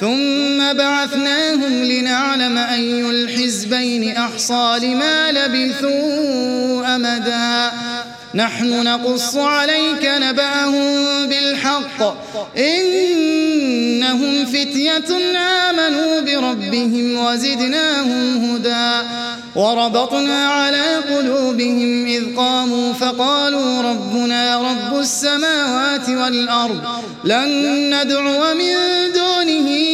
ثم بعثناهم لنعلم أي الحزبين أحصى لما لبثوا أمدا. نحن نقص عليك نبأهم بالحق. إنهم فتية آمنوا بربهم وزدناهم هدى. وربطنا على قلوبهم إذ قاموا فقالوا ربنا رب السماوات والأرض لن ندعو من دونه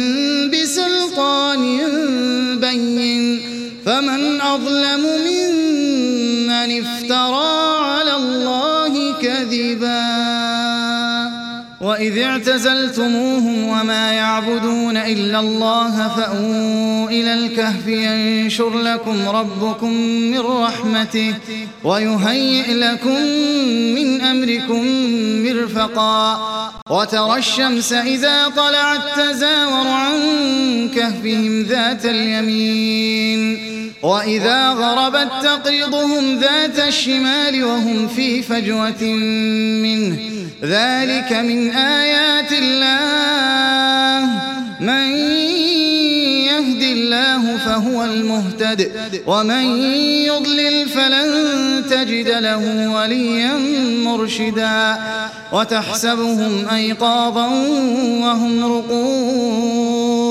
وإذ اعتزلتموهم وما يعبدون إلا الله فأووا إلى الكهف ينشر لكم ربكم من رحمته ويهيئ لكم من أمركم مرفقا وترى الشمس إذا طلعت تزاور عن كهفهم ذات اليمين وإذا غربت تقرضهم ذات الشمال وهم في فجوة منه. ذلك من آيات الله. من يهد الله فهو المهتد. ومن يضلل فلن تجد له وليا مرشدا. وتحسبهم أيقاظا وهم رقود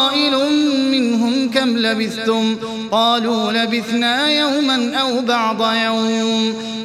كم لبثتم؟ قالوا لبثنا يوما أو بعض يوم.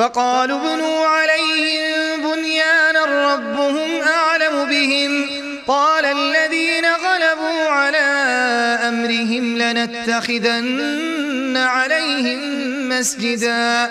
فقالوا ابنوا عليهم بنيانا ربهم أعلم بهم. قال الذين غلبوا على أمرهم لنتخذن عليهم مسجدا.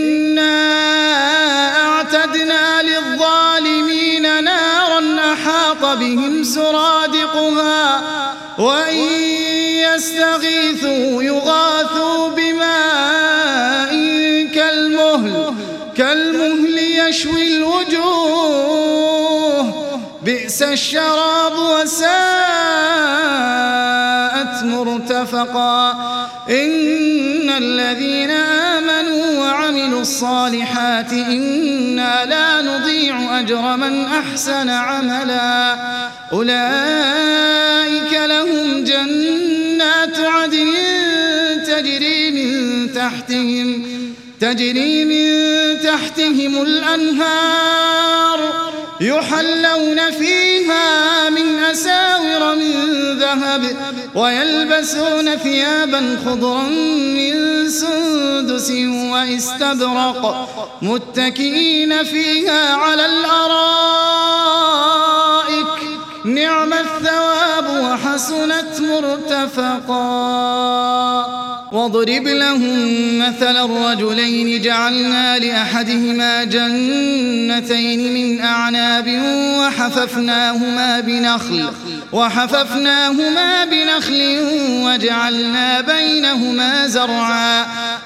بهم سرادقها وإن يستغيثوا يغاثوا بماء كالمهل كالمهل يشوي الوجوه. بئس الشراب وساءت مرتفقا. إن الذين الصالحات إنا لا نضيع أجر من أحسن عملا. أولئك لهم جنات عدن تجري من تحتهم تجري من تحتهم الأنهار. يحلون فيها من أساور من ذهب ويلبسون ثيابا خضرا من سندس واستبرق متكئين فيها على الأرائك. نعم الثواب وحسنت مرتفقا. واضرب لهم مثل الرجلين جعلنا لأحدهما جنتين من أعناب وحففناهما بنخل وحففناهما بنخل وجعلنا بينهما زرعا.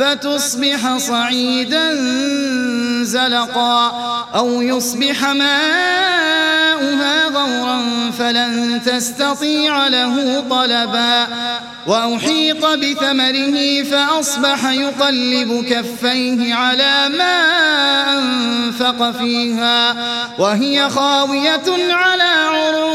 فتصبح صعيدا زلقا أو يصبح ماؤها غورا فلن تستطيع له طلبا وأحيط بثمره فأصبح يقلب كفيه على ما أنفق فيها وهي خاوية على عروشها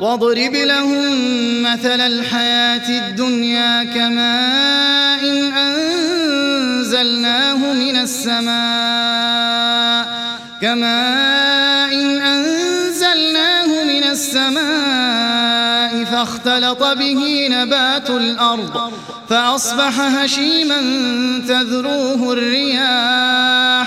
واضرب لهم مثل الحياة الدنيا كماء إن أنزلناه من السماء كماء إن أنزلناه من السماء فاختلط به نبات الأرض فأصبح هشيما تذروه الرياح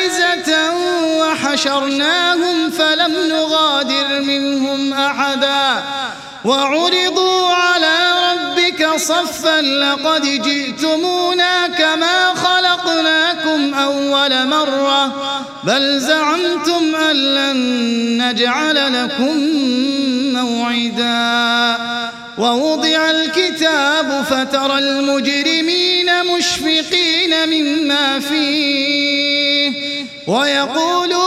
وحشرناهم فلم نغادر منهم أحدا وعرضوا على ربك صفا لقد جئتمونا كما خلقناكم أول مرة بل زعمتم أن لن نجعل لكم موعدا ووضع الكتاب فترى المجرمين مشفقين مما فيه ويقولون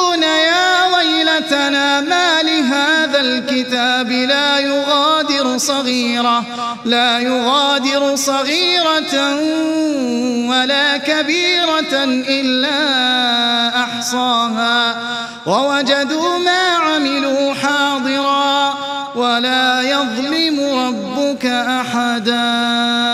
ويلتنا ما لهذا الكتاب لا يغادر صغيرة لا يغادر صغيرة ولا كبيرة إلا أحصاها. ووجدوا ما عملوا حاضرا ولا يظلم ربك أحدا.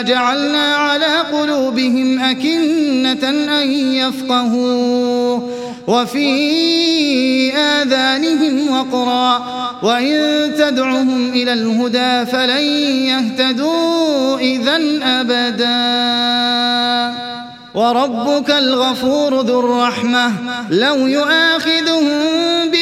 جعلنا على قلوبهم أكنة أن يفقهوا وفي آذانهم وقرا وإن تدعهم إلى الهدى فلن يهتدوا إذا أبدا. وربك الغفور ذو الرحمة لو يؤاخذهم بما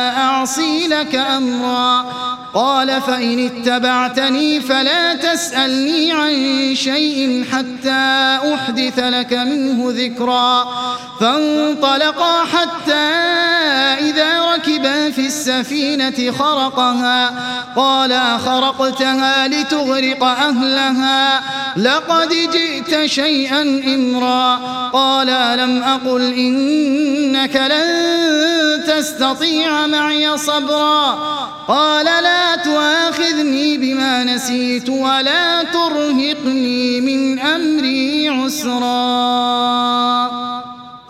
أعصي لك أمرا. قال فإن اتبعتني فلا تسألني عن شيء حتى أحدث لك منه ذكرا. فانطلقا حتى إذا ركبا في السفينة خرقها. قال أخرقتها لتغرق أهلها. لقد جئت شيئا إمرا. قال ألم أقل إنك لن تستطيع معي صبرا. قال لا تؤاخذني بما نسيت ولا ترهقني من أمري عسرا.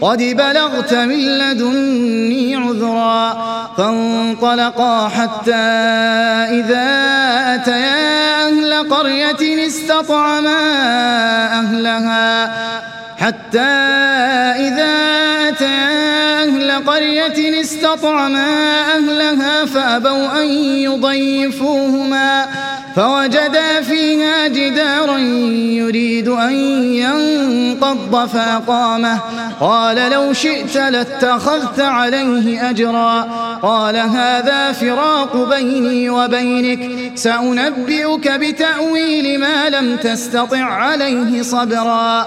قد بلغت من لدني عذرا فانطلقا حتى إذا أتيا أهل قرية استطعما أهلها حتى إذا أتيا أهل قرية استطعما أهلها فأبوا أن يضيفوهما فوجدا فيها جدارا يريد أن ينقض فأقامه. قال لو شئت لاتخذت عليه أجرا. قال هذا فراق بيني وبينك. سأنبئك بتأويل ما لم تستطع عليه صبرا.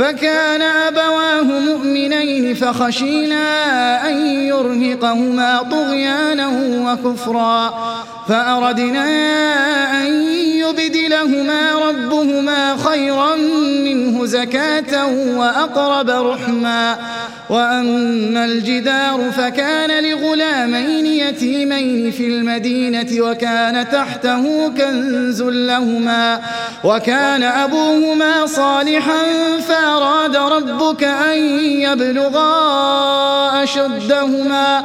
فكان أبواه مؤمنين فخشينا أن يرهقهما طغيانا وكفرا فأردنا أن يبدلهما ربهما خيرا منه زكاة وأقرب رحما وأما الجدار فكان لغلامين يتيمين في المدينة وكان تحته كنز لهما وكان أبوهما صالحا فأراد ربك أن يبلغا أشدهما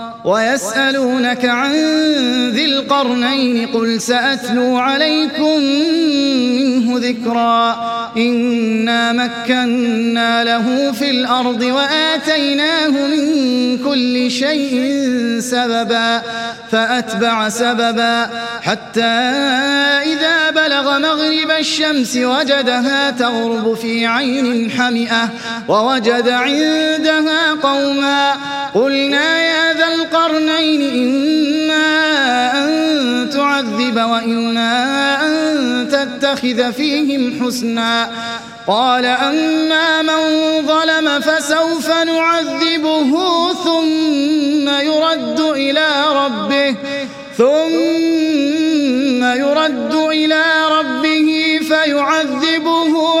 ويسألونك عن ذي القرنين قل سأتلو عليكم منه ذكرا إنا مكنا له في الأرض وآتيناه من كل شيء سببا فأتبع سببا حتى إذا بلغ مغرب الشمس وجدها تغرب في عين حمئة ووجد عندها قوما قلنا يا ذا القرنين إما أن تعذب وإما أن تتخذ فيهم حسنا. قال أما من ظلم فسوف نعذبه ثم يرد إلى ربه ثم يرد إلى ربه فيعذبه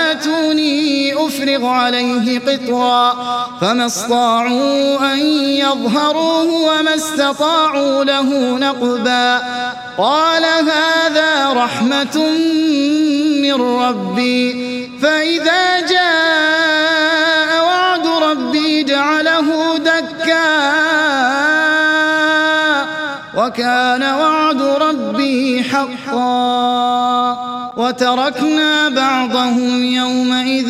أفرغ عليه قطرا فما استطاعوا أن يظهروه وما استطاعوا له نقبا قال هذا رحمة من ربي فإذا جاء وعد ربي جعله دكا وكان وعد ربي حقا وتركنا بعضهم يومئذ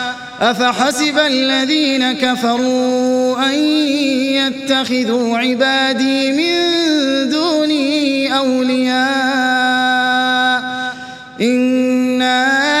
أفحسب الذين كفروا أن يتخذوا عبادي من دوني أولياء إنا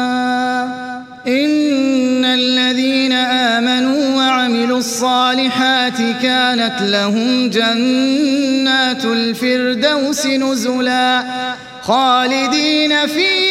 الصالحات كانت لهم جنات الفردوس نزلا خالدين فيها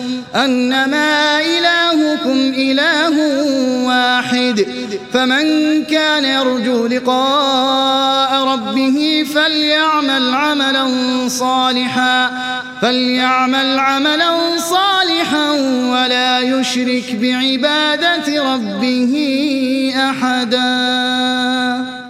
أنما إلهكم إله واحد فمن كان يرجو لقاء ربه فليعمل عملا صالحا فليعمل عملا صالحا ولا يشرك بعبادة ربه أحداً.